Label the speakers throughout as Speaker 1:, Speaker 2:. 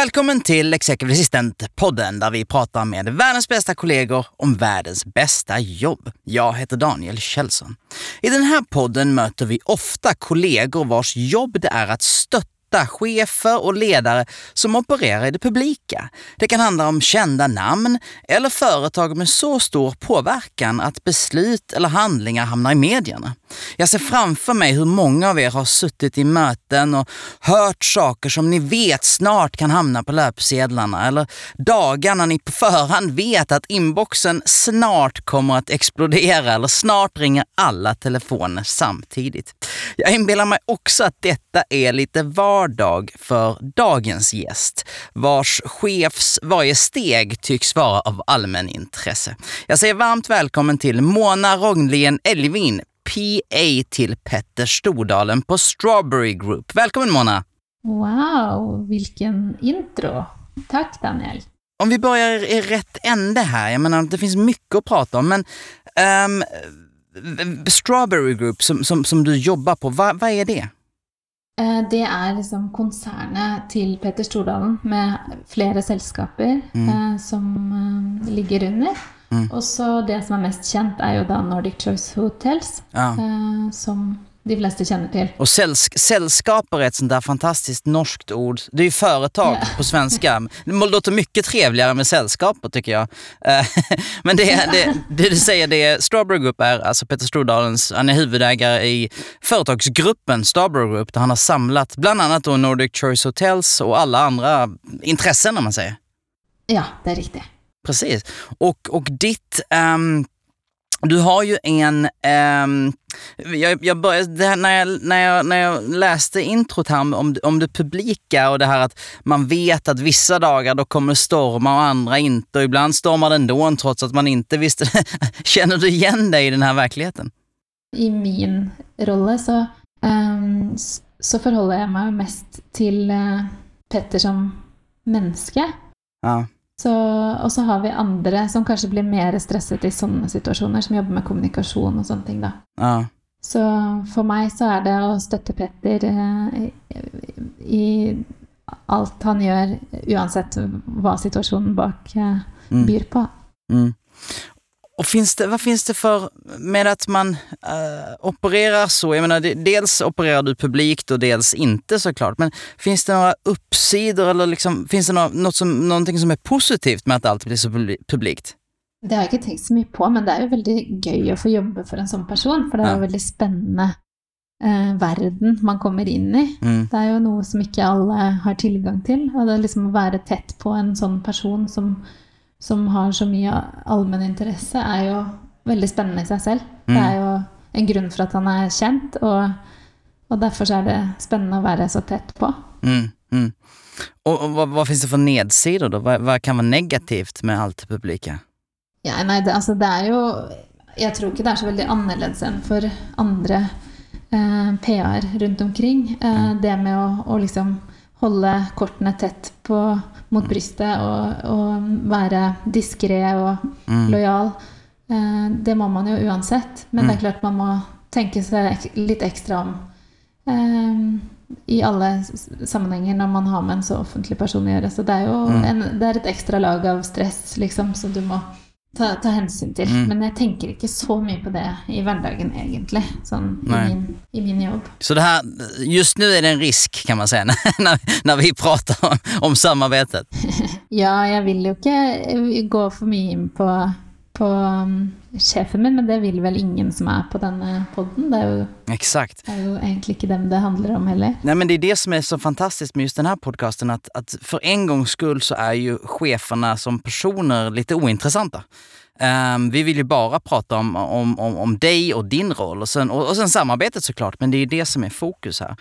Speaker 1: Välkommen till Executive Assistant-podden där vi pratar med världens bästa kollegor om världens bästa jobb. Jag heter Daniel Kjellson. I den här podden möter vi ofta kollegor vars jobb det är att stötta chefer och ledare som opererar i det publika. Det kan handla om kända namn eller företag med så stor påverkan att beslut eller handlingar hamnar i medierna. Jag ser framför mig hur många av er har suttit i möten och hört saker som ni vet snart kan hamna på löpsedlarna eller dagar när ni på förhand vet att inboxen snart kommer att explodera eller snart ringer alla telefoner samtidigt. Jag inbillar mig också att detta är lite vardag för dagens gäst, vars chefs varje steg tycks vara av allmän intresse. Jag säger varmt välkommen till Mona Rognlien Elvin, PA till Petter Stordalen på Strawberry Group. Välkommen Mona!
Speaker 2: Wow, vilken intro! Tack Daniel!
Speaker 1: Om vi börjar i rätt ände här, jag menar det finns mycket att prata om, men um, Strawberry Group som, som, som du jobbar på, vad, vad är det?
Speaker 2: Eh, det er liksom konsernet til Petter Stordalen med flere selskaper mm. eh, som eh, ligger under. Mm. Og så det som er mest kjent, er jo da Nordic Choice Hotels, ja. eh, som de fleste kjenner til.
Speaker 1: Og sällsk selskaper er et sånt der fantastiskt norskt ord. Det är ju företag yeah. på svenska. Det låter mycket trevligare med selskaper tycker jag. Eh, men det, det, det du säger, det Strawberry Group är alltså Peter Stordalens, han är huvudägare i företagsgruppen Strawberry Group där han har samlat bland annat Nordic Choice Hotels och alla andra intressen om man säger.
Speaker 2: Ja, det är riktigt.
Speaker 1: Precis. Och, och ditt um, du har ju en... Um, jag, jag började, när, jag, när, jag, när jag läste introt här om, om det publika och det här att man vet att vissa dagar då kommer det storma och andra inte och ibland stormar det ändå trots att man inte visste Känner du igen dig i den här verkligheten?
Speaker 2: I min roll så, um, så förhåller jag mig mest till uh, Petter som människa. Ja. Så, og så har vi andre som kanskje blir mer stresset i sånne situasjoner, som jobber med kommunikasjon og sånne ting, da. Ja. Så for meg så er det å støtte Petter eh, i alt han gjør, uansett hva situasjonen bak eh, mm. byr på. Mm.
Speaker 1: Och finns det, vad finns det för, med att man uh, opererar så, jag menar dels opererar du publikt och dels inte såklart, men finns det några uppsidor eller liksom, finns det något som, någonting som är positivt med att allt blir så publikt?
Speaker 2: Det har jag inte tänkt så mycket på, men det är ju väldigt gøy att få jobba för en sån person, för det är ja. väldigt spännande eh, verden man kommer in i. Mm. Det är ju något som inte alla har tillgång till, och det är liksom att vara tätt på en sån person som som har så mye allmenninteresse, er jo veldig spennende i seg selv. Mm. Det er jo en grunn for at han er kjent, og, og derfor er det spennende å være så tett på. Mm. Mm.
Speaker 1: Og, og hva, hva finnes det for nedsider, da? Hva, hva, kan være negativt med alt publikum?
Speaker 2: Ja, nei, det, altså, det er jo Jeg tror ikke det er så veldig annerledes enn for andre eh, PR rundt omkring. Eh, mm. det med å, å liksom holde kortene tett på, mot brystet og, og være diskré og mm. lojal. Eh, det må man jo uansett. Men mm. det er mm. klart man må tenke seg litt ekstra om eh, i alle sammenhenger når man har med en så offentlig person å gjøre. Så det er jo mm. en, det er et ekstra lag av stress liksom, som du må ta, ta hensyn til. Mm. Men jeg tenker ikke så mye på det i hverdagen, egentlig. Sånn i min, i min, jobb.
Speaker 1: Så det her, just nå er det en risk, kan man si, når, når vi prater om, om samarbeidet?
Speaker 2: ja, jeg vil jo ikke gå for mye inn på på um, sjefen min, men det vil vel ingen som er på denne podden. Det
Speaker 1: er
Speaker 2: jo, är ju egentligen inte dem det handler om heller.
Speaker 1: Nei, men det er det som er så fantastisk med just denne podkasten, podcasten, at, for en gangs skyld så er jo sjefene som personer litt ointressanta. Um, vi vil jo bare prate om, om, om, om deg og din roll og, sen, og sen samarbeidet, så såklart, men det er det som er fokus her.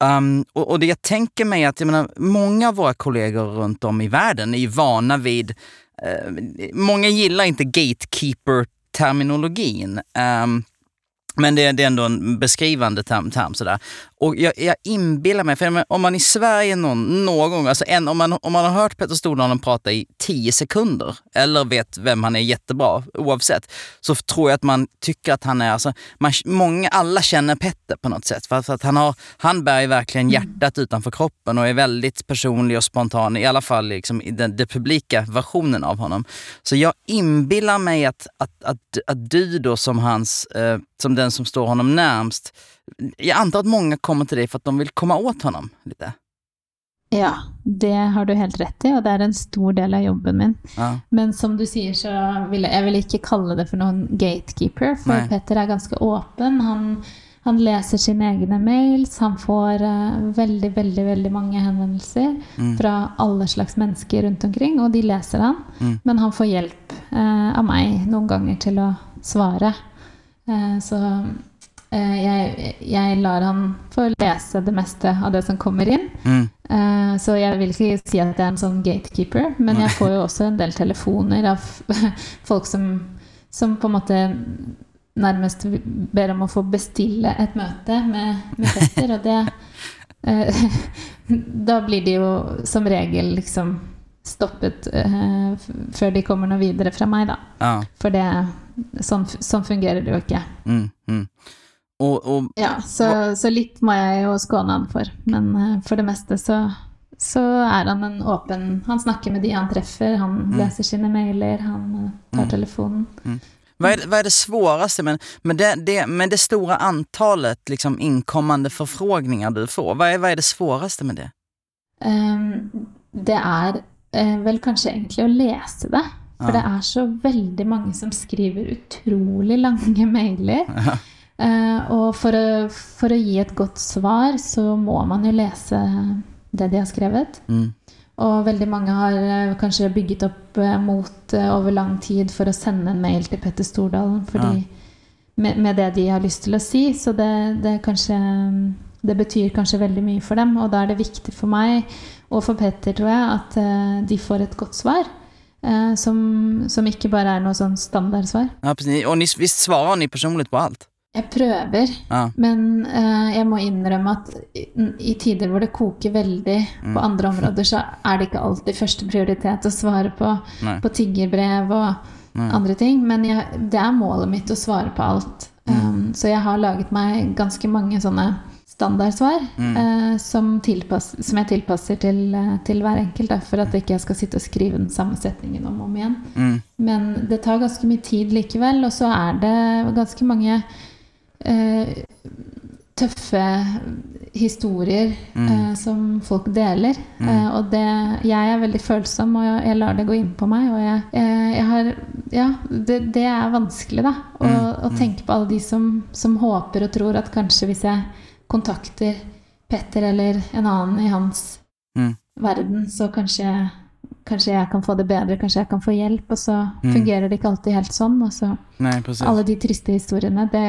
Speaker 1: Um, og, og, det jeg tenker meg at jeg mener, Mange av våre kolleger rundt om i verden er jo vana vid, uh, Mange liker ikke inte gatekeeper-terminologin. Um, men det, det, är ändå en beskrivande term. term sådär. Och jag, jag inbillar mig, för om man i Sverige någon, någon gång, alltså en, om, man, om man har hört Petter Stordalen prata i tio sekunder, eller vet vem han är jättebra, oavsett, så tror jag att man tycker att han är, alltså, man, många, alla känner Petter på något sätt. För, för att han, har, han bär verkligen mm. hjärtat mm. utanför kroppen och är väldigt personlig och spontan, i alla fall liksom, i den, den publika versionen av honom. Så jag inbillar mig att, att, att, att du då som hans, eh, som den som står honom närmst, jag antar at mange kommer til deg for at de vil komme åt honom litt.
Speaker 2: Ja, det har du helt rett i, og det er en stor del av jobben min. Ja. Men som du sier, så vil jeg, jeg vil ikke kalle det for noen gatekeeper, for Nei. Petter er ganske åpen. Han, han leser sine egne mails, han får uh, veldig, veldig veldig mange henvendelser mm. fra alle slags mennesker rundt omkring og de leser han. Mm. Men han får hjelp uh, av meg noen ganger til å svare. Uh, så jeg, jeg, lar han få lese det meste av det som kommer inn. Mm. Uh, så jeg vil ikke si at jeg er en sånn gatekeeper, men jeg får jo også en del telefoner av folk som, som på en måte nærmest ber om å få bestille et møte med, med fester, og det uh, Da blir de jo som regel liksom stoppet uh, før de kommer noe videre fra meg, da. Ja. For det sånn, sånn, fungerer det jo ikke. Mm, mm.
Speaker 1: Og, og,
Speaker 2: ja, så, så, litt må jeg jo skåne han for. Men uh, for det meste så, så, er han en åpen Han snakker med de han treffer, han mm. leser sine mailer, han uh, tar mm. telefonen. Mm.
Speaker 1: Hva, er, vad är det svåreste med, med, det, det, med det store antallet liksom, innkommende förfrågningar du får? Hva er, hva er det svåreste med det?
Speaker 2: Um, det er uh, vel kanskje egentlig å lese det. For ja. det er så veldig mange som skriver utrolig lange mailer. Ja. Uh, og for å, for å, gi et godt svar, så må man jo lese det de har skrevet. Mm. Og veldig mange har uh, kanskje bygget opp uh, mot over lang tid for å sende en mail til Petter Stordalen fordi, ja. med, med, det de har lyst til å si. Så det, det, kanskje, det, betyr kanskje veldig mye for dem. Og da er det viktig for meg og for Petter, tror jeg, at de får et godt svar. Som, som, ikke bare er noe sånn standardsvar.
Speaker 1: Ja, og ni, visst svarer ni personlig på alt?
Speaker 2: Jeg prøver, ja. men uh, jeg må innrømme at i, i, tider hvor det koker veldig mm. på andre områder, så er det ikke alltid første prioritet å svare på, på tiggerbrev og Nei. andre ting. Men jeg, det er målet mitt å svare på alt. Mm. Um, så jeg har laget meg ganske mange sånne standardsvar mm. uh, som, tilpass, som, jeg tilpasser til, uh, til hver enkelt, da, for at jeg ikke skal sitte og skrive den samme setningen om og om igjen. Mm. Men det tar ganske mye tid likevel, og så er det ganske mange tøffe historier mm. eh, som folk deler. Mm. Eh, og det Jeg er veldig følsom, og jeg, lar det gå inn på meg. Og jeg, eh, jeg har Ja, det, det, er vanskelig, da. Å, mm. å, mm. tenke på alle de som, som håper og tror at kanskje hvis jeg kontakter Petter eller en annen i hans mm. verden, så kanskje kanskje jeg kan få det bedre, kanskje jeg kan få hjelp. Og så mm. fungerer det ikke alltid helt sånn. Og så Nei, alle de triste historiene, det,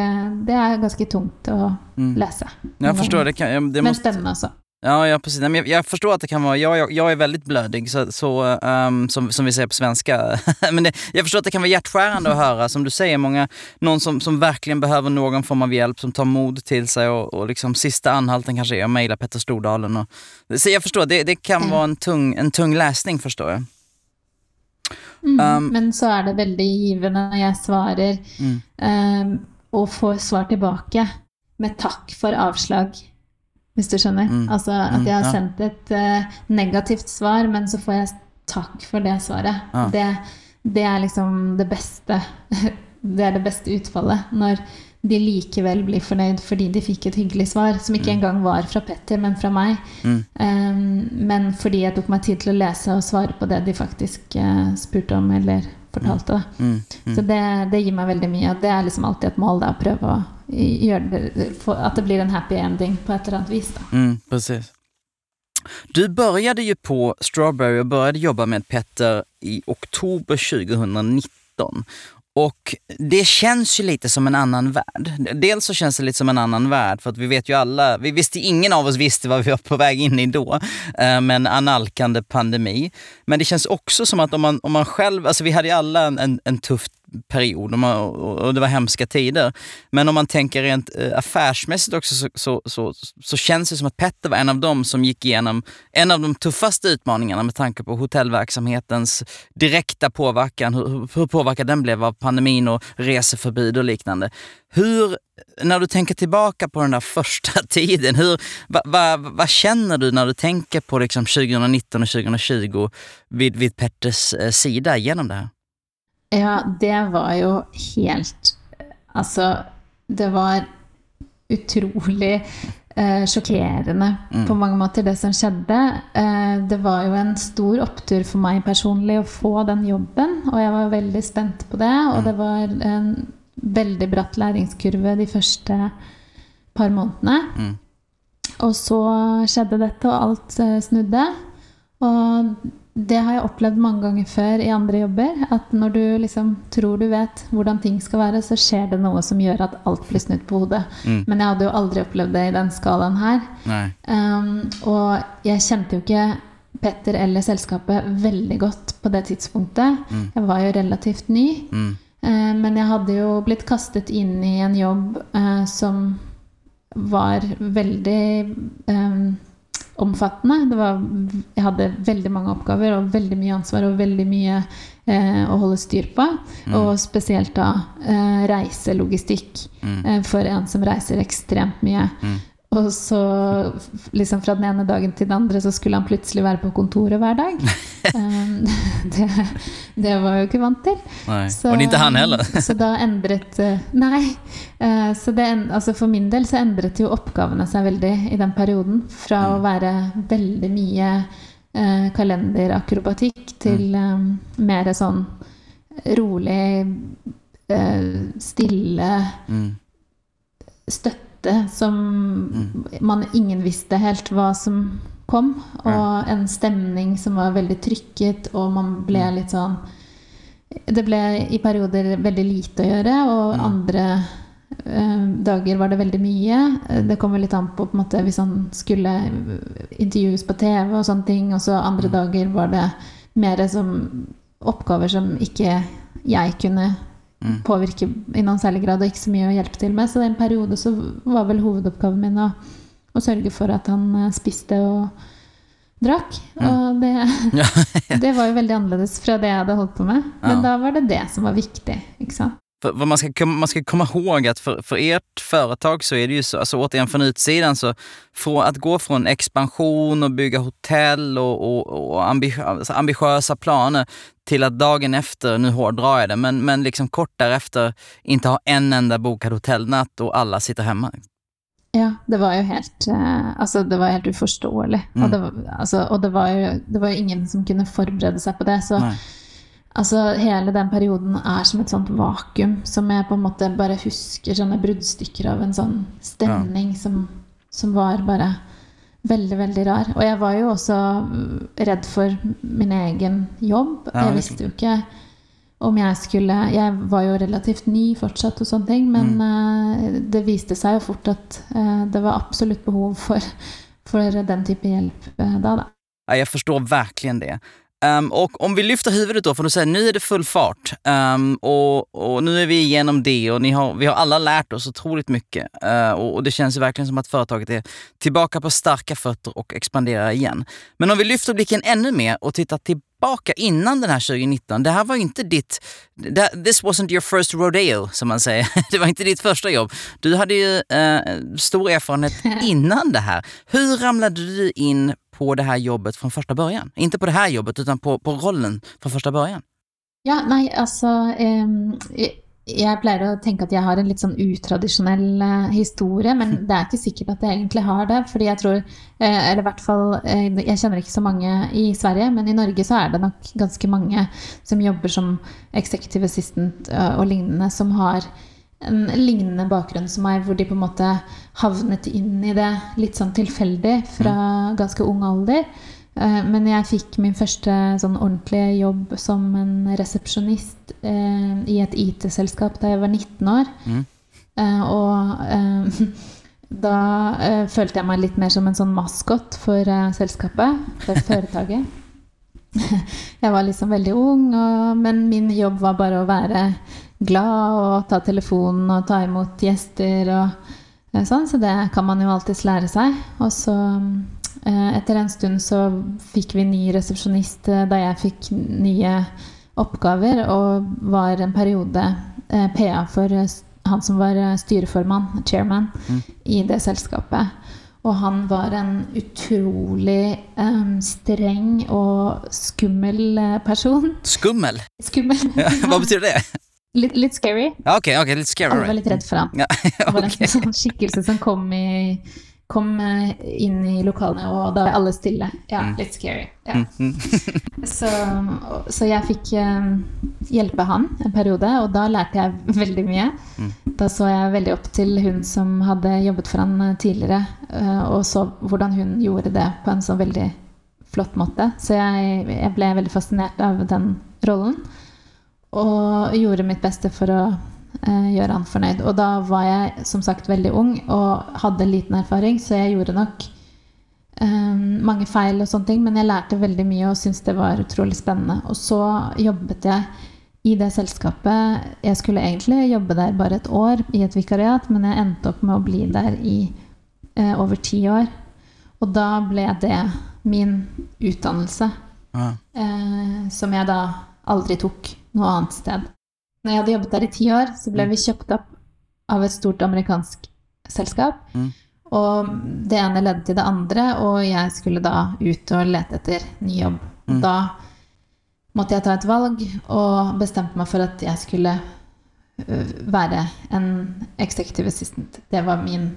Speaker 2: det er ganske tungt å mm. lese.
Speaker 1: Jeg forstår det. det må...
Speaker 2: Men spennende også.
Speaker 1: Ja, ja precis. Men jag, jag, förstår att det kan vara, jag, jag, jag är väldigt blödig så, så um, som, som vi säger på svenska. Men det, jag förstår att det kan vara hjärtskärande att höra, som du säger, många, någon som, som verkligen behöver någon form av hjälp, som tar mod till sig och, och liksom sista anhalten kanske är att mejla Petter Stordalen. Och, så jag förstår, det, det kan vara en tung, en tung läsning förstår jag.
Speaker 2: Mm, um, men så är det väldigt givande när jag svarar mm. um, och får svar tillbaka med tack för avslag hvis du skjønner. Mm. Altså at mm, jeg har sendt et uh, negativt svar, men så får jeg takk for det svaret. Ja. Det, det, er liksom det beste Det er det beste utfallet. Når de likevel blir fornøyd fordi de fikk et hyggelig svar, som ikke mm. engang var fra Petter, men fra meg. Mm. Um, men fordi jeg tok meg tid til å lese og svare på det de faktisk uh, spurte om eller fortalte. Mm. mm. Så det, det, gir meg veldig mye. Og det er liksom alltid et mål, da, å prøve å det, att det blir en happy ending på ett eller annat vis.
Speaker 1: Mm, precis. Du började ju på Strawberry och började jobba med Petter i oktober 2019. Och det känns ju lite som en annan värld. Dels så känns det lite som en annan värld för att vi vet ju alla, vi visste ingen av oss visste vad vi var på väg in i då eh, med en analkande pandemi. Men det känns också som att om man, om man själv, alltså vi hade ju alla en, en tuff period och, det var hemska tider. Men om man tänker rent eh, affärsmässigt också så, så, så, så, känns det som att Petter var en av dem som gick igenom en av de tuffaste utmaningarna med tanke på hotellverksamhetens direkta påverkan, hur, hur påverkad den blev av pandemin och reseförbud och liknande. Hur, när du tänker tillbaka på den där första tiden, hur, vad va, va känner du när du tänker på liksom 2019 och 2020 vid, vid Petters eh, sida genom det här?
Speaker 2: Ja, det var jo helt Altså, det var utrolig eh, sjokkerende mm. på mange måter, det som skjedde. Eh, det var jo en stor opptur for meg personlig å få den jobben, og jeg var veldig spent på det. Og mm. det var en veldig bratt læringskurve de første par månedene. Mm. Og så skjedde dette, og alt eh, snudde. Og det har jeg opplevd mange ganger før i andre jobber. At når du liksom tror du vet hvordan ting skal være, så skjer det noe som gjør at alt blir snudd på hodet. Mm. Men jeg hadde jo aldri opplevd det i den skalaen her. Um, og jeg kjente jo ikke Petter eller selskapet veldig godt på det tidspunktet. Mm. Jeg var jo relativt ny. Mm. Uh, men jeg hadde jo blitt kastet inn i en jobb uh, som var veldig um, omfattende. Var, jeg hadde veldig mange oppgaver og veldig mye ansvar og veldig mye eh, å holde styr på. Mm. Og spesielt da eh, reiselogistikk mm. eh, for en som reiser ekstremt mye. Mm. Og så liksom fra den ene dagen til den andre så skulle han plutselig være på kontoret hver dag. Um, det, det, var jeg jo ikke vant til.
Speaker 1: Nei. Så, og ikke han heller.
Speaker 2: så da endret eh, Nei. Uh, så det, altså for min del så endret jo oppgavene seg veldig i den perioden. Fra mm. å være veldig mye uh, kalenderakrobatikk til um, mer sånn rolig, uh, stille mm. støtte ute som mm. man ingen visste helt hva som kom. Og en stemning som var veldig trykket, og man ble mm. litt sånn Det ble i perioder veldig lite å gjøre, og mm. andre eh, dager var det veldig mye. Det kommer litt an på, på måte, hvis han skulle intervjues på TV og sånne ting. Og så andre dager var det mer som oppgaver som ikke jeg kunne mm. påvirke i noen særlig grad, og ikke så mye å hjelpe til med. Så i en periode så var vel hovedoppgaven min å, å sørge for at han eh, spiste og drakk. Og det, det, var jo veldig annerledes fra det jeg hadde holdt på med. Men ja. da var det det som var viktig. ikke sant?
Speaker 1: För, för man, ska, man ska komma ihåg att för, för ert företag så är det ju så, alltså återigen från utsidan, så för att gå från expansion och bygga hotell och, och, och ambitiösa planer till att dagen efter, nu hårdrar jag det, men, men liksom kort därefter inte ha en enda bokad hotellnatt och alla sitter hemma.
Speaker 2: Ja, det var jo helt Altså, det var helt uforståelig. Mm. Og, det altså, og det, var jo, det var jo ingen som kunne forberede seg på det. Så Nei. Altså, hele den perioden er som et sånt vakuum som jeg på en måte bare husker sånne bruddstykker av en sånn stemning ja. som, som var bare Veldig, veldig rar. Og jeg var jo også mm, redd for min egen jobb. Ja, jeg visste jo ikke om jeg skulle Jeg var jo relativt ny fortsatt og sånne ting, men mm. uh, det viste seg jo fort at uh, det var absolutt behov for, for den type hjelp uh, da, da.
Speaker 1: Jeg forstår virkelig det. Um, och om vi lyfter huvudet då, för att säga nu är det full fart um, och, och, nu är vi igenom det och ni har, vi har alla lärt oss otroligt mycket uh, och, och, det känns verkligen som att företaget är tillbaka på starka fötter och expanderar igen. Men om vi lyfter blicken ännu mer och tittar tillbaka innan den här 2019. Det här var inte ditt, this wasn't your first rodeo som man säger. Det var inte ditt första jobb. Du hade ju uh, stor erfarenhet innan det här. Hur ramlade du in på det här jobbet från första början? Inte på det här jobbet, utan på, på rollen från första början?
Speaker 2: Ja, nei, altså um, Jeg pleier å tenke at jeg har en litt sånn utradisjonell uh, historie, men det er ikke sikkert at jeg egentlig har det. fordi jeg tror, uh, eller i hvert fall, uh, Jeg kjenner ikke så mange i Sverige, men i Norge så er det nok ganske mange som jobber som executive assistant og lignende, som har en lignende bakgrunn som meg, hvor de på en måte havnet inn i det litt sånn tilfeldig fra mm. ganske ung alder. Eh, Men jeg fikk min første sånn ordentlige jobb som en resepsjonist eh, i et IT-selskap da jeg var 19 år.
Speaker 1: Mm.
Speaker 2: Eh, og da følte jeg meg litt mer som en sånn maskot for selskapet, for foretaket. jeg var liksom veldig ung, og, men min jobb var bare å være glad og ta telefonen og ta imot gjester og eh, sånn, så det kan man jo alltids lære seg. Og så eh, etter en stund så fikk vi ny resepsjonist eh, da jeg fikk nye oppgaver og var en periode PA for han som var styreformann, chairman, i det selskapet. Og han var en utrolig um, streng og skummel person.
Speaker 1: Skummel?
Speaker 2: Skummel.
Speaker 1: Hva betyr det?
Speaker 2: Litt, litt scary.
Speaker 1: Ja, ok, ok, litt scary.
Speaker 2: Alle var litt redd for han.
Speaker 1: Ja,
Speaker 2: Det var en sånn skikkelse som kom, i, kom eh, inn i lokalene, og da var alle stille. Ja,
Speaker 1: Mm.
Speaker 2: litt scary. Ja. Så, så jeg fikk eh, hjelpe han en periode, og da lærte jeg veldig mye.
Speaker 1: Mm.
Speaker 2: Da så jeg veldig opp til hun som hadde jobbet for han eh, tidligere, og så hvordan hun gjorde det på en sånn veldig flott måte. Så jeg, jeg ble veldig fascinert av den rollen. Og gjorde mitt beste for å eh, gjøre han fornøyd. Og da var jeg som sagt veldig ung og hadde liten erfaring, så jeg gjorde nok eh, mange feil og sånne ting, men jeg lærte veldig mye og syntes det var utrolig spennende. Og så jobbet jeg i det selskapet. Jeg skulle egentlig jobbe der bare et år i et vikariat, men jeg endte opp med å bli der i eh, over ti år. Og da ble det min utdannelse
Speaker 1: Ja.
Speaker 2: eh, som jeg da aldri tok noe annet sted. Når jeg hadde jobbet der i ti år, så ble vi kjøpt opp av et stort amerikansk selskap.
Speaker 1: Mm.
Speaker 2: Og det ene ledde til det andre, og jeg skulle da ut og lete etter ny jobb.
Speaker 1: Mm.
Speaker 2: Da måtte jeg ta et valg, og bestemte meg for at jeg skulle være en executive assistant. Det var min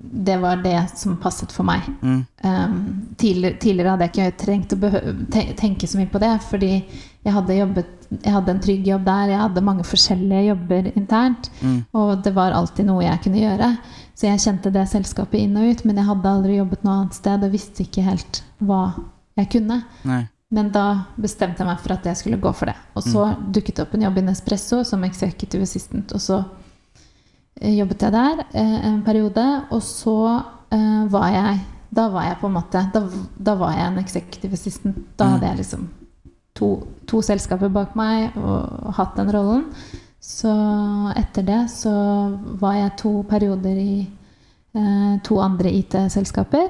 Speaker 2: Det var det som passet for meg.
Speaker 1: Mm.
Speaker 2: Um, tidligere, tidligere hadde jeg ikke trengt å tenke så mye på det, fordi jeg hadde, jobbet, jeg hadde en trygg jobb der, jeg hadde mange forskjellige jobber internt,
Speaker 1: Mm.
Speaker 2: og det var alltid noe jeg kunne gjøre. Så jeg kjente det selskapet inn og ut, men jeg hadde aldri jobbet noe annet sted og visste ikke helt hva jeg kunne.
Speaker 1: Nei.
Speaker 2: Men da bestemte jeg meg for at jeg skulle gå for det. Og så dukket det opp en jobb i Nespresso som executive assistant, og så jobbet jeg der eh, en periode, og så eh, var jeg Da var jeg på en måte Da, da var jeg en executive assistant. Da
Speaker 1: Mm.
Speaker 2: hadde jeg liksom to, to selskaper bak meg og hatt den rollen. Så etter det så var jeg to perioder i eh, to andre IT-selskaper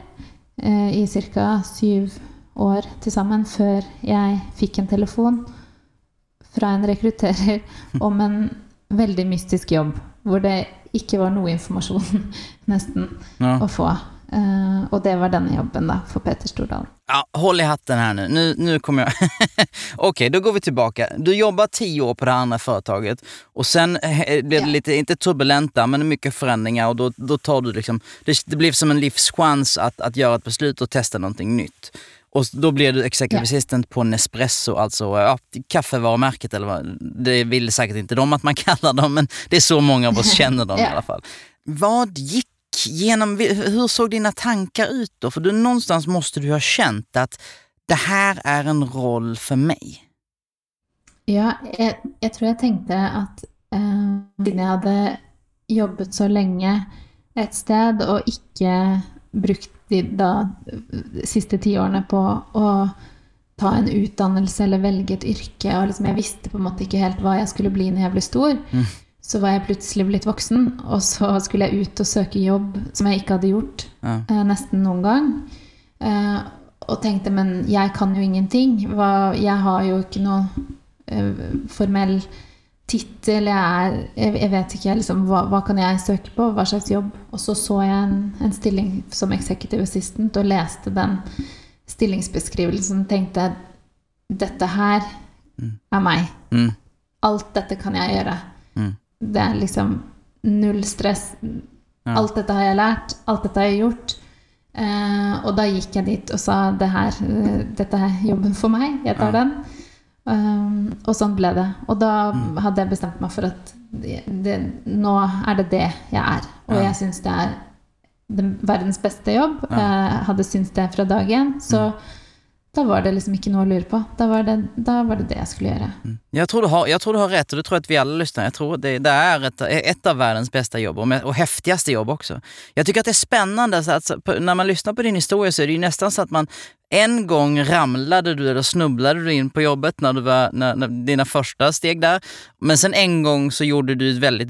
Speaker 2: eh, i ca. syv år til sammen før jeg fikk en telefon fra en rekrutterer om en veldig mystisk jobb hvor det ikke var noe informasjon nesten
Speaker 1: Ja.
Speaker 2: å få. Uh, og det var denne jobben da for Peter Stordalen.
Speaker 1: Ja, hold i hatten her nu. Nu, nu kommer jag... Okej, da går vi tilbake Du jobbar tio år på det andre företaget og sen blir det
Speaker 2: Ja.
Speaker 1: lite, inte turbulenta, men mye förändringar og da då tar du liksom... Det, det blir som en livschans att, att göra ett beslut og teste noe nytt. Och da då blev du executive
Speaker 2: Ja.
Speaker 1: assistant på Nespresso, alltså ja, kaffevarumärket eller vad. Det vill säkert inte de att man kallar dem, men det är så många av oss känner dem i
Speaker 2: alle
Speaker 1: alla fall. Vad gick genom, hur såg dina tankar ut då? För du, någonstans måste du ha känt att det här är en roll för mig.
Speaker 2: Ja, jeg, jeg tror jeg tenkte at eh, jeg hadde jobbet så lenge et sted og ikke brukt de da, de siste ti årene på å ta en utdannelse eller velge et yrke, og liksom jeg visste på en måte ikke helt hva jeg skulle bli når jeg ble stor, så var jeg plutselig blitt voksen, og så skulle jeg ut og søke jobb som jeg ikke hadde gjort
Speaker 1: Ja.
Speaker 2: eh, nesten noen gang. Eh, og tenkte, men jeg kan jo ingenting. Hva, jeg har jo ikke noe eh, formell tittel. Jeg, er- jeg, vet ikke liksom, hva, hva kan jeg søke på, hva slags jobb. Og så så jeg en, en stilling som executive assistant og leste den stillingsbeskrivelsen. Tenkte dette her er meg.
Speaker 1: Mm.
Speaker 2: Alt dette kan jeg gjøre.
Speaker 1: Mm.
Speaker 2: Det er liksom null stress.
Speaker 1: Ja.
Speaker 2: Alt dette har jeg lært, alt dette har jeg gjort. Eh, og da gikk jeg dit og sa det her, eh, dette er jobben for meg, jeg tar
Speaker 1: Ja.
Speaker 2: den. Um, og sånn ble det. Og da
Speaker 1: Mm.
Speaker 2: hadde jeg bestemt meg for at det, det, nå er det det jeg er. Og
Speaker 1: Ja.
Speaker 2: jeg syns det er den verdens beste jobb.
Speaker 1: Ja. Mm.
Speaker 2: Jeg hadde syntes det fra dag én. Så da var det liksom ikke noe å lure på. Da var det da var det, det jeg skulle gjøre.
Speaker 1: Jeg tror, du har, jeg tror du har rett, og det tror jeg at vi alle lyssnar. Jeg tror det, det er et, et, av verdens bästa jobb och, med, och häftigaste jobb också. Jag tycker det är spännande, så att, när man lyssnar på din historia så är det ju nästan så att man en gång ramlade du eller snubblade du in på jobbet när du var, när, när, dina första steg där. Men sen en gång så gjorde du ett väldigt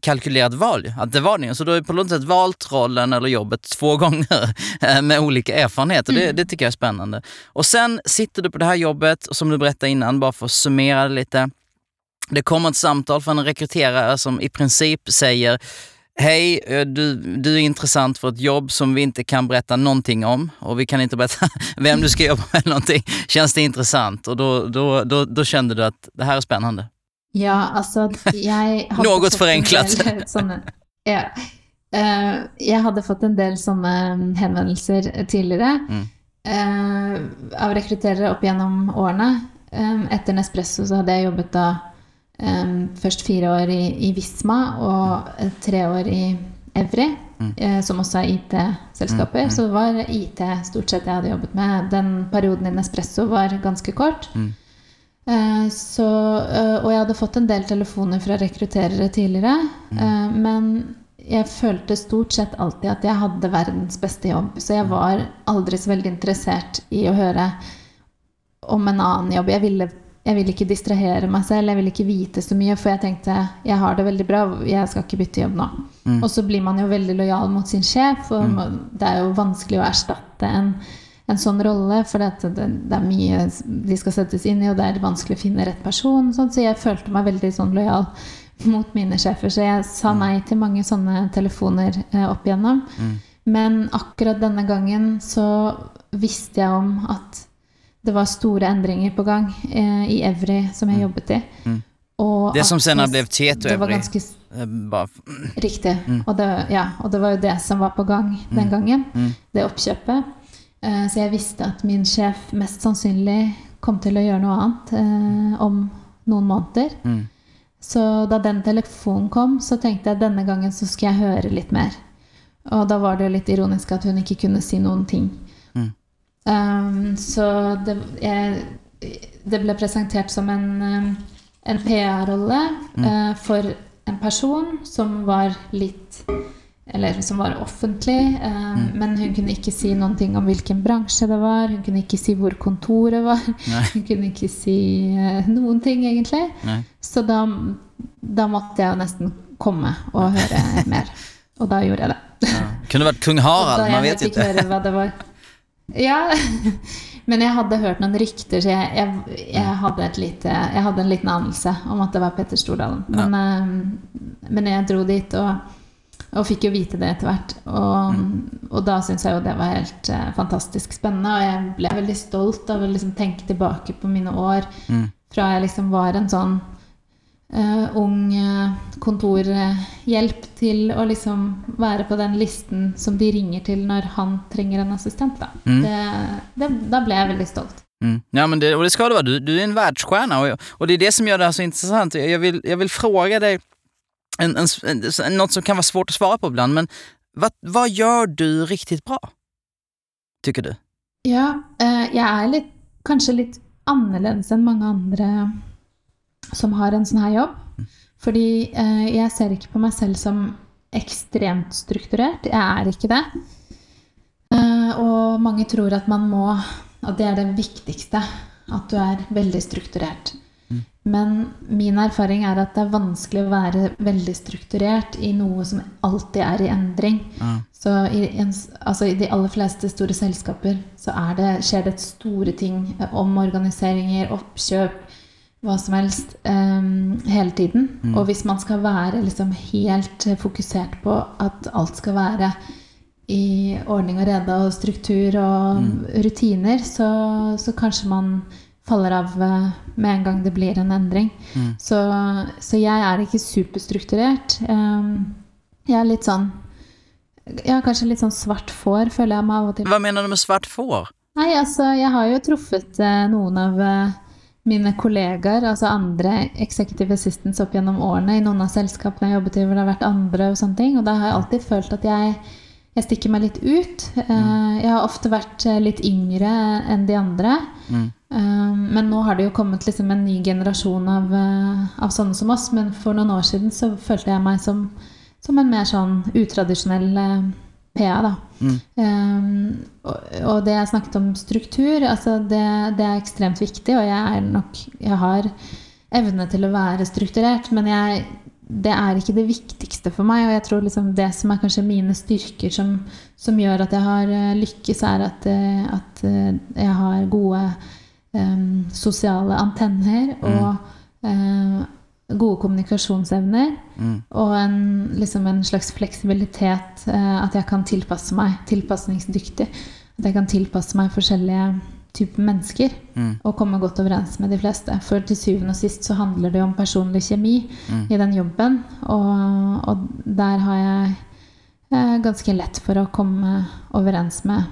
Speaker 1: kalkylerat val. Att det var det. Så du har på något sätt valt rollen eller jobbet två gånger eh, med olika erfarenheter. Det, det tycker jag är spännande. Och sen sitter du på det här jobbet, som du berättade innan, bara för att summera det lite. Det kommer ett samtal från en rekryterare som i princip säger Hej, eh, du, du är intressant för ett jobb som vi inte kan berätta någonting om och vi kan inte berätta vem du ska jobba med eller någonting. Känns det intressant? Och då, då, då, då kände du att det här är spännande.
Speaker 2: Ja, altså jeg hadde en
Speaker 1: forenklet.
Speaker 2: Sånne, ja. Uh, jeg hadde fått en del sånne henvendelser tidligere
Speaker 1: Mm.
Speaker 2: uh, av rekrutterere opp gjennom årene. Um, etter Nespresso så hadde jeg jobbet da um, først fire år i, i Visma og eh, tre år i Evry, eh, som også er IT-selskaper. Så det var IT stort sett jeg hadde jobbet med. Den perioden i Nespresso var ganske kort. Eh, Så, eh, og jeg hadde fått en del telefoner fra rekrutterere tidligere. Mm. Men jeg følte stort sett alltid at jeg hadde verdens beste jobb. Så jeg var aldri så veldig interessert i å høre om en annen jobb. Jeg ville, jeg ville ikke distrahere meg selv, jeg ville ikke vite så mye, for jeg tenkte jeg har det veldig bra, jeg skal ikke bytte jobb nå. Og så blir man jo veldig lojal mot sin sjef, og mm. det er jo vanskelig å erstatte en, en sånn rolle, for det, det, det er mye de skal settes inn i, og det er vanskelig å finne rett person. Sånn, så jeg følte meg veldig sånn lojal mot mine sjefer, så jeg sa nei til mange sånne telefoner eh, opp igjennom. Men akkurat denne gangen så visste jeg om at det var store endringer på gang eh, i Evry, som jeg jobbet i. Og
Speaker 1: Det som senere ble Tieto Evry. Eh,
Speaker 2: riktig. Og, det, ja, og det var jo det som var på gang den gangen, det oppkjøpet. Eh, så jeg visste at min sjef mest sannsynlig kom til å gjøre noe annet eh, om noen måneder.
Speaker 1: mm,
Speaker 2: Så da den telefonen kom, så tenkte jeg denne gangen så skal jeg høre litt mer. Og da var det jo litt ironisk at hun ikke kunne si noen ting.
Speaker 1: Mm.
Speaker 2: Um, så det, jeg, det ble presentert som en, um, en PR-rolle eh, for en person som var litt Eller som var offentlig. eh, Men hun kunne ikke si noen ting om hvilken bransje det var. Hun kunne ikke si hvor kontoret var. Hun kunne ikke si eh, noen ting, egentlig.
Speaker 1: Nei.
Speaker 2: Så da, da måtte jeg jo nesten komme og høre mer. Og da gjorde jeg det.
Speaker 1: Ja. Kunne vært kung
Speaker 2: Og
Speaker 1: Harald, man vet ikke.
Speaker 2: høre hva det var. Ja, men jeg hadde hørt noen rykter, så jeg, jeg, jeg, hadde, lite, jeg hadde en liten anelse om at det var Petter Stordalen. Men, eh, men jeg dro dit og, og fikk jo vite det etter hvert. Og, og da syns jeg jo det var helt uh, fantastisk spennende. Og jeg ble veldig stolt av å liksom tenke tilbake på mine år fra jeg liksom var en sånn uh, ung eh, kontorhjelp til å liksom være på den listen som de ringer til når han trenger en assistent. Da, det, det, da ble jeg veldig stolt.
Speaker 1: Mm. Ja, men det, och det ska du vara. Du, du är en världsstjärna och, och det är det som gör det här så intressant. Jeg jag vill, jag vill fråga dig en, en, en, något som kan vara svårt att svara på ibland, men vad, vad gör du riktigt bra? Tycker du?
Speaker 2: Ja, eh, jeg er litt, kanskje litt annerledes enn mange andre som har en sånn her jobb. Fordi eh, jeg ser ikke på meg selv som ekstremt strukturert. Jeg er ikke det. Eh, og mange tror at man må At det er det viktigste. At du er veldig strukturert. Men min erfaring er at det er vanskelig å være veldig strukturert i noe som alltid er i endring. Så i, en, altså I de aller fleste store selskaper så er det, skjer det store ting. om Omorganiseringer, oppkjøp, hva som helst. Um, hele tiden. Og hvis man skal være liksom helt eh, fokusert på at alt skal være i ordning og rede og struktur og rutiner, så, så kanskje man faller av eh, med en gang det blir en endring. Så, så jeg er ikke superstrukturert. Um, jeg er litt sånn Ja, kanskje litt sånn svart får, føler jeg meg av og til.
Speaker 1: Hva mener du med svart får?
Speaker 2: Nei, altså, jeg har jo truffet eh, noen av eh, mine kollegaer, altså andre executive assistants opp gjennom årene i noen av selskapene jeg jobbet i hvor det har vært andre og sånne ting, og da har jeg alltid følt at jeg, jeg stikker meg litt ut. Eh, jeg har ofte vært eh, litt yngre enn de andre.
Speaker 1: Mm.
Speaker 2: Eh, men nå har det jo kommet liksom en ny generasjon av, av sånne som oss. Men for noen år siden så følte jeg meg som, som en mer sånn utradisjonell PA, da.
Speaker 1: Mm.
Speaker 2: Um, og, og det jeg snakket om struktur, altså det, det er ekstremt viktig, og jeg er nok Jeg har evne til å være strukturert, men jeg, det er ikke det viktigste for meg. Og jeg tror liksom det som er kanskje mine styrker som, som gjør at jeg har eh, lykkes, er at, eh, at eh, jeg har gode um, sosiale antenner og uh, gode kommunikasjonsevner.
Speaker 1: Mm.
Speaker 2: Og en, liksom en slags fleksibilitet. Uh, at jeg kan tilpasse meg. Tilpasningsdyktig. At jeg kan tilpasse meg forskjellige typer mennesker.
Speaker 1: Mm.
Speaker 2: Og komme godt overens med de fleste. For til syvende og sist så handler det jo om personlig kjemi
Speaker 1: Mm.
Speaker 2: i den jobben. Og, og der har jeg eh, ganske lett for å komme overens med,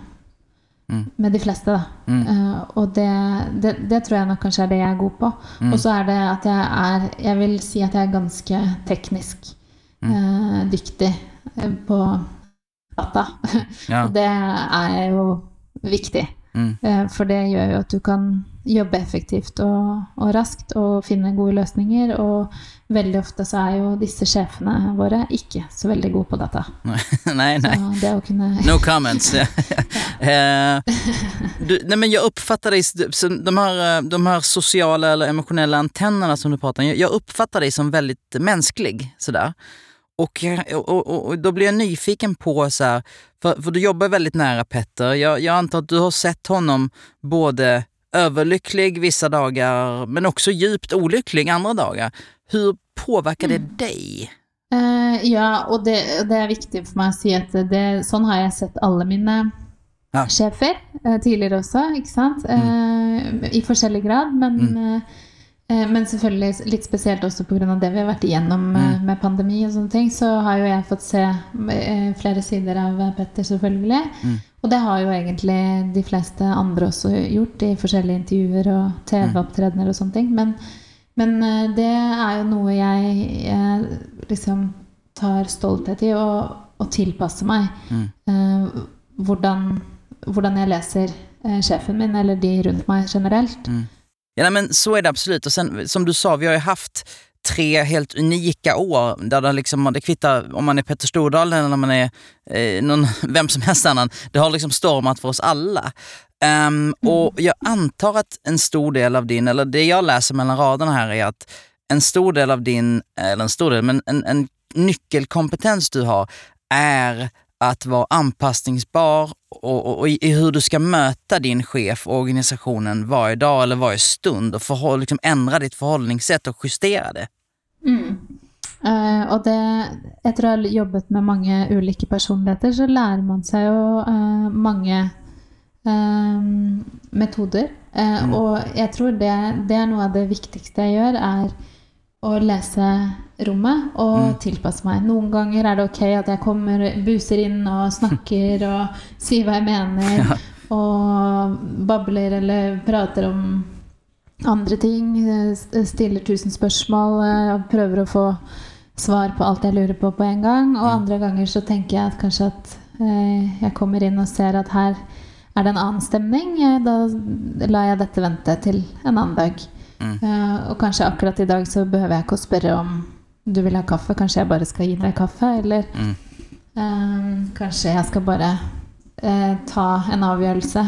Speaker 1: Mm.
Speaker 2: med de fleste, da.
Speaker 1: Mm.
Speaker 2: Eh, og det, det, det tror jeg nok kanskje er det jeg er god på.
Speaker 1: Mm.
Speaker 2: Og så er det at jeg er Jeg vil si at jeg er ganske teknisk
Speaker 1: Mm.
Speaker 2: eh, dyktig eh, på data.
Speaker 1: Ja.
Speaker 2: og det er jo viktig.
Speaker 1: Mm.
Speaker 2: Eh, For det gjør jo at du kan jobbe effektivt og, og raskt og finne gode løsninger. Og veldig ofte så er jo disse sjefene våre ikke så veldig gode på data. Nei, nei. Kunne
Speaker 1: No comments. Eh, du, nej, men jag uppfattar dig, de här, eh, de här sociala eller emotionella antennerna som du pratar om, Jeg jag uppfattar dig som väldigt mänsklig. Sådär. Och, jag- och, och, och då blir jag nyfiken på, så här, för, för du jobbar väldigt nära Petter. Jag, jag antar att du har sett honom både överlycklig vissa dagar men också djupt olycklig andra dagar. Hur påverkar det dig?
Speaker 2: Uh, ja, og det, det er viktig for meg å si at det, sånn har jeg sett alle mine
Speaker 1: Ja.
Speaker 2: sjefer uh, tidligere også, ikke sant? Eh, I forskjellig grad, men, eh, eh, men selvfølgelig litt spesielt også pga. det vi har vært igjennom mm. med pandemi og sånne ting, så har jo jeg fått se eh, flere sider av Petter, selvfølgelig. Og det har jo egentlig de fleste andre også gjort i forskjellige intervjuer og TV-opptredener og sånne ting. Men, men eh, det er jo noe jeg, jeg liksom tar stolthet i, og, og tilpasse meg. Mm. hvordan, hvordan jeg leser eh, sjefen min, eller de rundt meg generelt.
Speaker 1: Ja, men så är det absolut. Och sen, som du sa, vi har ju haft tre helt unika år där det, liksom, det kvittar om man är Petter Stordalen eller om man är eh, någon, vem som helst annan. Det har liksom stormat för oss alla. Um, Och jag antar att en stor del av din, eller det jag läser mellan raderna här är att en stor del av din, eller en stor del, men en, en nyckelkompetens du har är att vara anpassningsbar och, och, och i hur du ska möta din chef och organisationen varje dag eller varje stund och förhåll, liksom ändra ditt förhållningssätt och justera det.
Speaker 2: Eh, og det, etter å ha jobbet med mange ulike personligheter, så lærer man seg jo uh, mange uh, metoder. Mm. Og jeg tror det, det er noe av det viktigste jeg gjør, er å lese rommet og tilpasse meg. Noen ganger er det ok at jeg kommer, buser inn og snakker og sier hva jeg mener, og babler eller prater om andre ting. eh, Stiller tusen spørsmål eh, og prøver å få svar på alt jeg lurer på på en gang. Og andre ganger så tenker jeg at kanskje at eh, jeg kommer inn og ser at her er det en annen stemning. Da lar jeg dette vente til en annen dag. Eh, og kanskje akkurat i dag så behøver jeg ikke å spørre om du vil ha kaffe. Kanskje jeg bare skal gi deg kaffe. Eller eh, kanskje jeg skal bare uh, ta en avgjørelse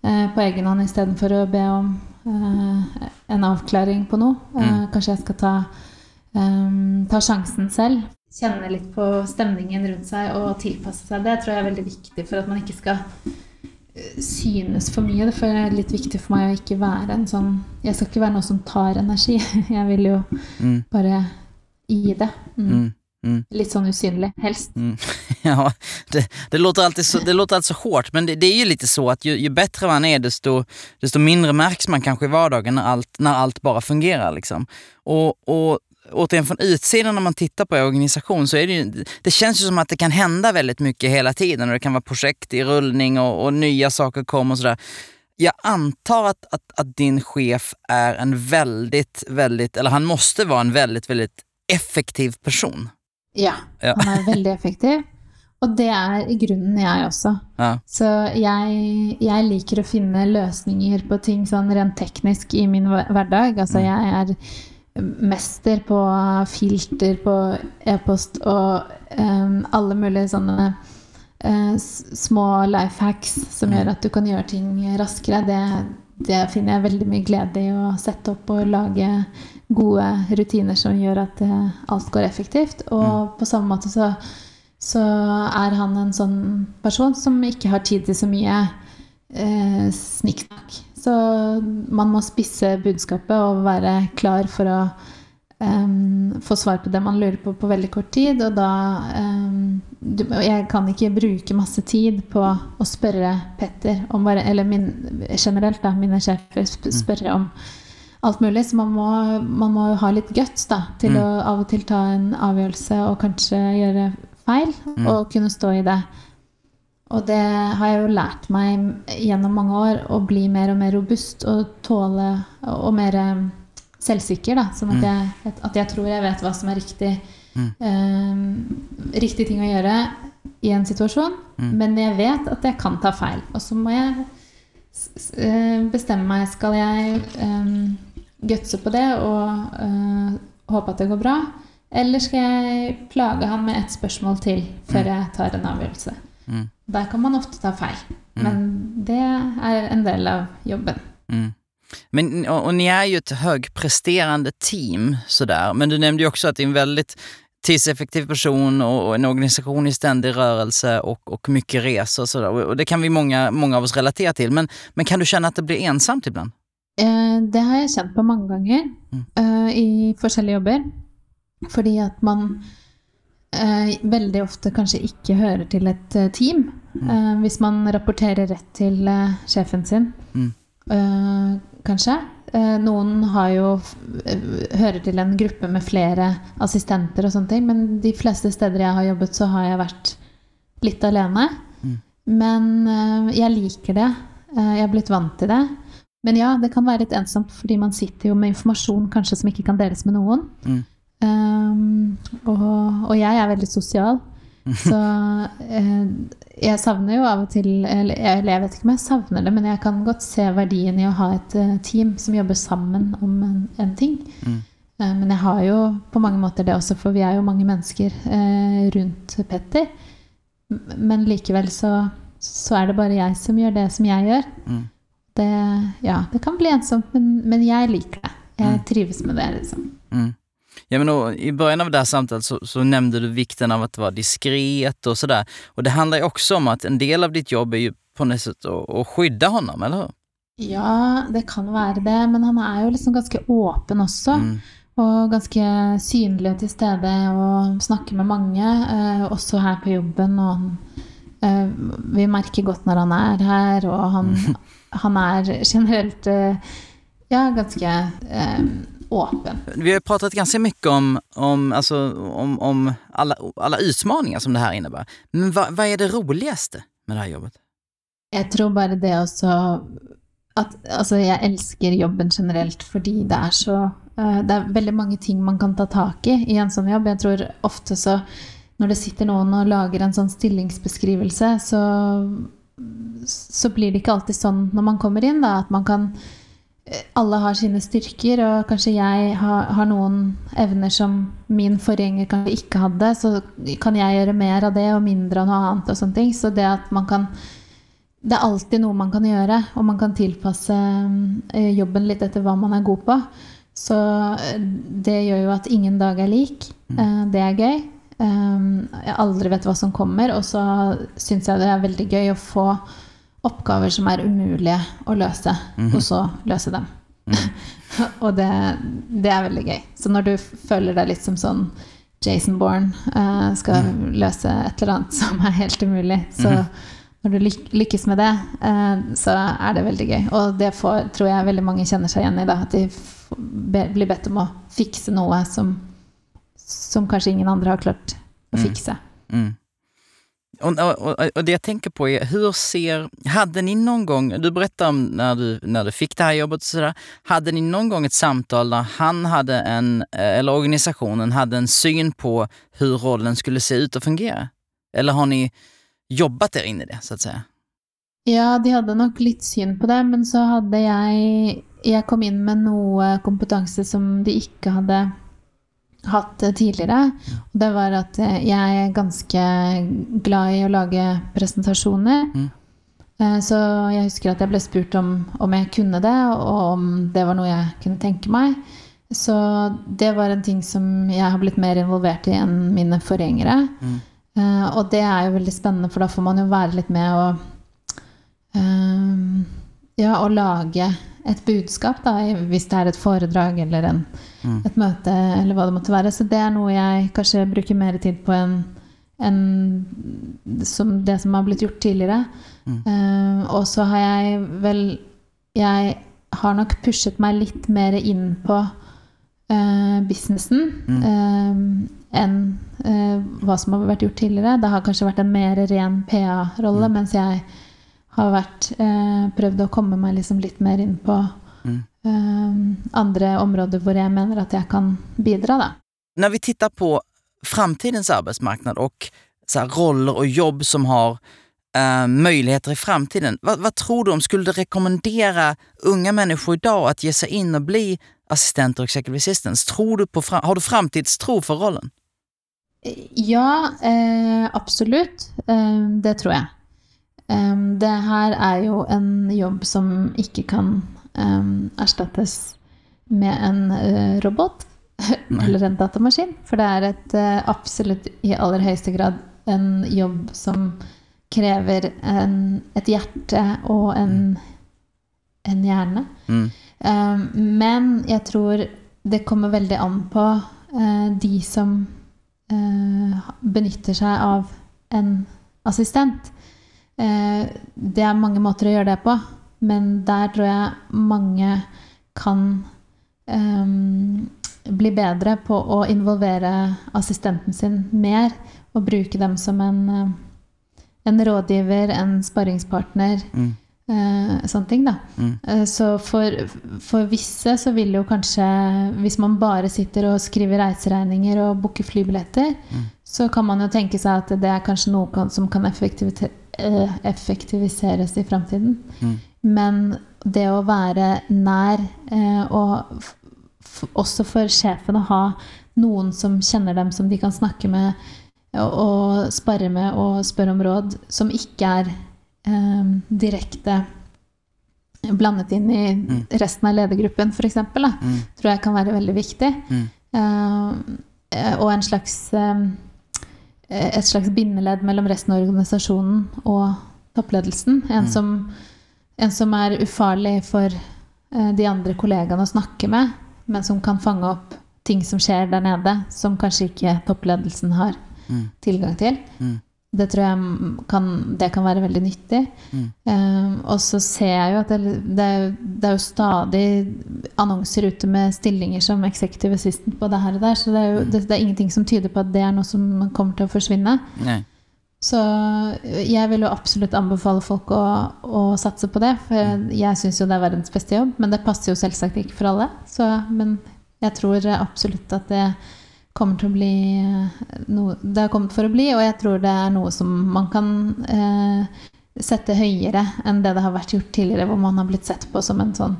Speaker 2: på egen hånd istedenfor å be om en avklaring på noe. Mm. kanskje jeg skal ta, um, ta sjansen selv. Kjenne litt på stemningen rundt seg og tilpasse seg. Det tror jeg er veldig viktig for at man ikke skal synes for mye. Det er litt viktig for meg å ikke være en sånn Jeg skal ikke være noe som tar energi. Jeg vil jo bare gi det. Mm. Litt sånn usynlig, helst.
Speaker 1: Mm. Ja, det, det, låter alltid så, det låter alltså hårt, men det, det är ju lite så att ju, ju bättre man är desto, desto mindre märks man kanske i vardagen när allt, när allt bara fungerar. Liksom. Och, och återigen från utsidan när man tittar på er organisation så är det ju, det känns ju som att det kan hända väldigt mycket hela tiden och det kan vara projekt i rullning och, och nya saker kommer och sådär. Jag antar att, att, att din chef är en väldigt, väldigt, eller han måste vara en väldigt, väldigt effektiv person.
Speaker 2: Ja,
Speaker 1: Ja.
Speaker 2: han er veldig effektiv. Og det er i grunnen jeg også.
Speaker 1: Ja.
Speaker 2: Så jeg, jeg liker å finne løsninger på ting sånn rent teknisk i min hver- hverdag. Altså jeg er mester på filter på e-post og um, alle mulige sånne uh, små life hacks som gjør at du kan gjøre ting raskere. Det, det finner jeg veldig mye glede i å sette opp og lage gode rutiner som gjør at uh, alt går effektivt. Og på samme måte så, så er han en sånn person som ikke har tid til så mye uh, snikksnakk. Så man må spisse budskapet og være klar for å um, få svar på det man lurer på på veldig kort tid. Og da um, du, Jeg kan ikke bruke masse tid på å spørre Petter om bare Eller min, generelt, da, mine sjefer spørre om alt mulig. Så man må, man må ha litt guts da, til å av og til ta en avgjørelse og kanskje gjøre feil, og kunne stå i det. Og det har jeg jo lært meg gjennom mange år, å bli mer og mer robust og tåle Og mer eh, selvsikker, da. Sånn at jeg, at jeg tror jeg vet hva som er riktig, eh, riktig ting å gjøre i en situasjon. Men jeg vet at jeg kan ta feil. Og så må jeg eh, bestemme meg. Skal jeg um, gutse på det og eh, håpe at det går bra? Eller skal jeg plage han med et spørsmål til før jeg tar en avgjørelse? Der kan man ofte ta feil. Men det er en del av jobben.
Speaker 1: Mm. Men, och, och ni är ju ett högpresterande team sådär, men du nämnde ju också att det är en väldigt tidseffektiv person och, och en organisation i ständig rörelse och, och mycket resor och sådär. Och, det kan vi många, många av oss relatera till. Men, men kan du känna att det blir ensamt ibland?
Speaker 2: Eh, Det har jeg kjent på mange ganger eh, i forskjellige jobber. Fordi at man eh, veldig ofte kanskje ikke hører til et eh, team. Eh, hvis man rapporterer rett til eh, sjefen sin,
Speaker 1: Mm.
Speaker 2: eh, kanskje. Noen har jo hører til en gruppe med flere assistenter og sånne ting, men de fleste steder jeg har jobbet, så har jeg vært litt alene. Men eh, jeg liker det. Jeg har blitt vant til det. Men ja, det kan være litt ensomt, fordi man sitter jo med informasjon kanskje som ikke kan deles med noen.
Speaker 1: Mm.
Speaker 2: Um, og, og jeg er veldig sosial. Så eh, jeg savner jo av og til eller jeg, jeg vet ikke om jeg savner det, men jeg kan godt se verdien i å ha et eh, team som jobber sammen om en, en ting.
Speaker 1: Mm.
Speaker 2: Eh, men jeg har jo på mange måter det også, for vi er jo mange mennesker eh, rundt Petter. Men likevel så, så er det bare jeg som gjør det som jeg gjør.
Speaker 1: Mm.
Speaker 2: Det, ja, det kan bli ensomt, men, men jeg liker det. Jeg trives med det, liksom.
Speaker 1: Mm. Ja, men då, I början av det här samtalet så, så nämnde du vikten av att vara diskret och sådär. Och det handlar ju också om att en del av ditt jobb är ju på något sätt att, att skydda honom, eller hur?
Speaker 2: Ja, det kan være det, men han er jo liksom ganske åpen også.
Speaker 1: Mm.
Speaker 2: Og ganske synlig og til stede og snakker med mange, eh, også her på jobben. Og han, eh, vi merker godt når han er her, og han, han er generelt eh, ja, ganske eh, åpen.
Speaker 1: Vi har pratet pratat ganska mycket om, om, alltså, om, om alla, alla utmaningar som det här innebär. Men vad, vad är det roligaste med det här jobbet?
Speaker 2: Jeg tror bare det også at Altså, jeg elsker jobben generelt fordi det er så uh, Det er veldig mange ting man kan ta tak i i en sånn jobb. Jeg tror ofte så Når det sitter noen og lager en sånn stillingsbeskrivelse, så, så blir det ikke alltid sånn når man kommer inn, da, at man kan alle har sine styrker, og kanskje jeg har, har noen evner som min forgjenger kanskje ikke hadde, så kan jeg gjøre mer av det og mindre av noe annet. og sånne ting. Så det at man kan Det er alltid noe man kan gjøre, og man kan tilpasse eh, jobben litt etter hva man er god på. Så eh, det gjør jo at ingen dag er lik. Eh, Det er gøy. Jeg aldri vet hva som kommer, og så syns jeg det er veldig gøy å få oppgaver som er umulige å løse, og så løse dem. og det, det er veldig gøy. Så når du føler deg litt som sånn Jason Bourne uh, skal løse et eller annet som er helt umulig, så når du lyk lykkes med det, uh, så er det veldig gøy. Og det får, tror jeg veldig mange kjenner seg igjen i, da, at de be, blir bedt om å fikse noe som, som kanskje ingen andre har klart å fikse.
Speaker 1: Mm. Och, och, och, det jag tänker på är, hur ser, hade ni någon gång, du berättade om när du, när du fick det här jobbet och sådär, hade ni någon gång ett samtal där han hade en, eh, eller organisationen hade en syn på hur rollen skulle se ut och fungera? Eller har ni jobbat er in i det, så å si?
Speaker 2: Ja, de hadde nok litt syn på det, men så hadde jeg Jeg kom inn med noe kompetanse som de ikke hadde hatt tidligere. Og det var at jeg er ganske glad i å lage presentasjoner.
Speaker 1: Mm.
Speaker 2: Eh, Så jeg husker at jeg ble spurt om, om jeg kunne det, og om det var noe jeg kunne tenke meg. Så det var en ting som jeg har blitt mer involvert i enn mine forgjengere.
Speaker 1: Mm.
Speaker 2: Eh, og det er jo veldig spennende, for da får man jo være litt med og eh, Ja, å lage et budskap, da, hvis det er et foredrag eller en,
Speaker 1: Mm.
Speaker 2: et møte eller hva det måtte være. Så det er noe jeg kanskje bruker mer tid på enn en, som det som har blitt gjort tidligere.
Speaker 1: Mm.
Speaker 2: Uh, og så har jeg vel Jeg har nok pushet meg litt mer inn på uh, businessen
Speaker 1: Mm.
Speaker 2: uh, enn eh, hva som har vært gjort tidligere. Det har kanskje vært en mer ren PA-rolle,
Speaker 1: Mm.
Speaker 2: mens jeg har vært, eh, prøvd å komme meg liksom litt mer inn på
Speaker 1: Mm.
Speaker 2: eh, andre områder hvor jeg mener at jeg kan bidra, da.
Speaker 1: Når vi tittar på framtidens arbeidsmarked og så här, roller og jobb som har eh, muligheter i framtiden. hva, hva tror du om, skulle du rekommendere unge mennesker i dag å gi seg inn og bli assistenter og executive assistants? Tror du på, har du framtidstro for rollen?
Speaker 2: Ja, eh, absolutt. Eh, det tror jeg. Eh, det her er jo en jobb som ikke kan um, erstattes med en uh, robot eller en datamaskin. For det er et uh, absolutt i aller høyeste grad en jobb som krever en, et hjerte og en, en hjerne.
Speaker 1: Mm.
Speaker 2: Um, men jeg tror det kommer veldig an på uh, de som benytter seg av en assistent. Eh, det er mange måter å gjøre det på, men der tror jeg mange kan um, bli bedre på å involvere assistenten sin mer og bruke dem som en, eh, en rådgiver, en sparringspartner.
Speaker 1: Mm.
Speaker 2: Uh, sånne ting, da.
Speaker 1: Mm.
Speaker 2: Uh, Så for, for visse så vil jo kanskje Hvis man bare sitter og skriver reiseregninger og booker flybilletter,
Speaker 1: Mm.
Speaker 2: så kan man jo tenke seg at det er kanskje noe kan, som kan effektivite- eh, effektiviseres i framtiden.
Speaker 1: Mm.
Speaker 2: Men det å være nær, eh, og også for sjefen å ha noen som kjenner dem, som de kan snakke med og, spare med og spørre om råd, som ikke er eh, direkte blandet inn i
Speaker 1: Mm.
Speaker 2: resten av ledergruppen, f.eks.,
Speaker 1: Mm.
Speaker 2: tror jeg kan være veldig viktig.
Speaker 1: Mm.
Speaker 2: Eh, og en slags eh, et slags bindeledd mellom resten av organisasjonen og toppledelsen. En,
Speaker 1: Mm.
Speaker 2: som, en som er ufarlig for eh, de andre kollegaene å snakke med, men som kan fange opp ting som skjer der nede, som kanskje ikke toppledelsen har
Speaker 1: Mm.
Speaker 2: tilgang til.
Speaker 1: Mm.
Speaker 2: Det tror jeg kan, det kan være veldig nyttig.
Speaker 1: Mm.
Speaker 2: Um, og så ser jeg jo at det, det, det er jo stadig annonser ute med stillinger som executive assistant på det her og der, så det er jo det, det er ingenting som tyder på at det er noe som kommer til å forsvinne.
Speaker 1: Nei.
Speaker 2: Så jeg vil jo absolutt anbefale folk å, å satse på det, for jeg, jeg syns jo det er verdens beste jobb, men det passer jo selvsagt ikke for alle. Så, men jeg tror absolutt at det kommer til å bli eh, noe Det har kommet for å bli, og jeg tror det er noe som man kan eh, sette høyere enn det det har vært gjort tidligere, hvor man har blitt sett på som en sånn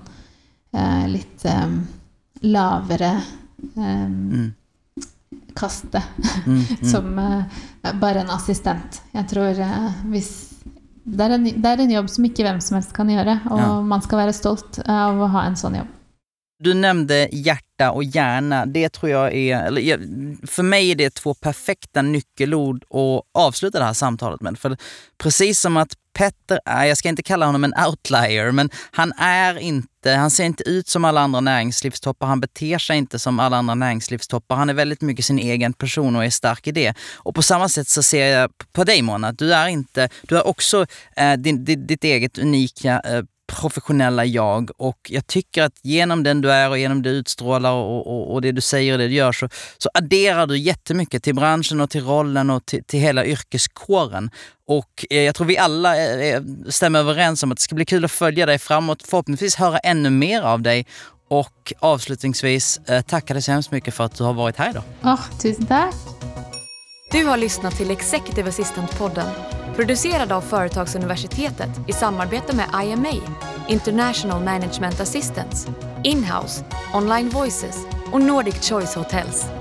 Speaker 2: eh, litt eh, lavere eh,
Speaker 1: Mm.
Speaker 2: kaste.
Speaker 1: Mm. Mm.
Speaker 2: som eh, bare en assistent. Jeg tror hvis det er, en, det er en jobb som ikke hvem som helst kan gjøre, og
Speaker 1: Ja.
Speaker 2: man skal være stolt av å ha en sånn jobb.
Speaker 1: Du nämnde hjärta och hjärna. Det tror jag är, eller för mig är det två perfekta nyckelord att avsluta det här samtalet med. För precis som att Petter är, jag ska inte kalla honom en outlier, men han är inte, han ser inte ut som alla andra näringslivstoppar, han beter sig inte som alla andra näringslivstoppar. Han är väldigt mycket sin egen person och är stark i det. Och på samma sätt så ser jag på dig Mona, du är inte, du är också eh, din, ditt eget unika eh, professionella jag och jag tycker att genom den du är och genom det du utstrålar och, och, och det du säger och det du gör så, så adderar du jättemycket till branschen och till rollen och till, till hela yrkeskåren. Och eh, jag tror vi alla eh, overens stämmer överens om att det ska bli kul att följa dig framåt, förhoppningsvis höra ännu mer av dig och avslutningsvis eh, tacka dig så hemskt mycket för att du har varit här idag.
Speaker 2: Oh, tusen takk!
Speaker 3: Du har lyssnat till Executive Assistant-podden producerad av Företagsuniversitetet i samarbete med IMA, International Management Assistance, Inhouse, Online Voices och Nordic Choice Hotels.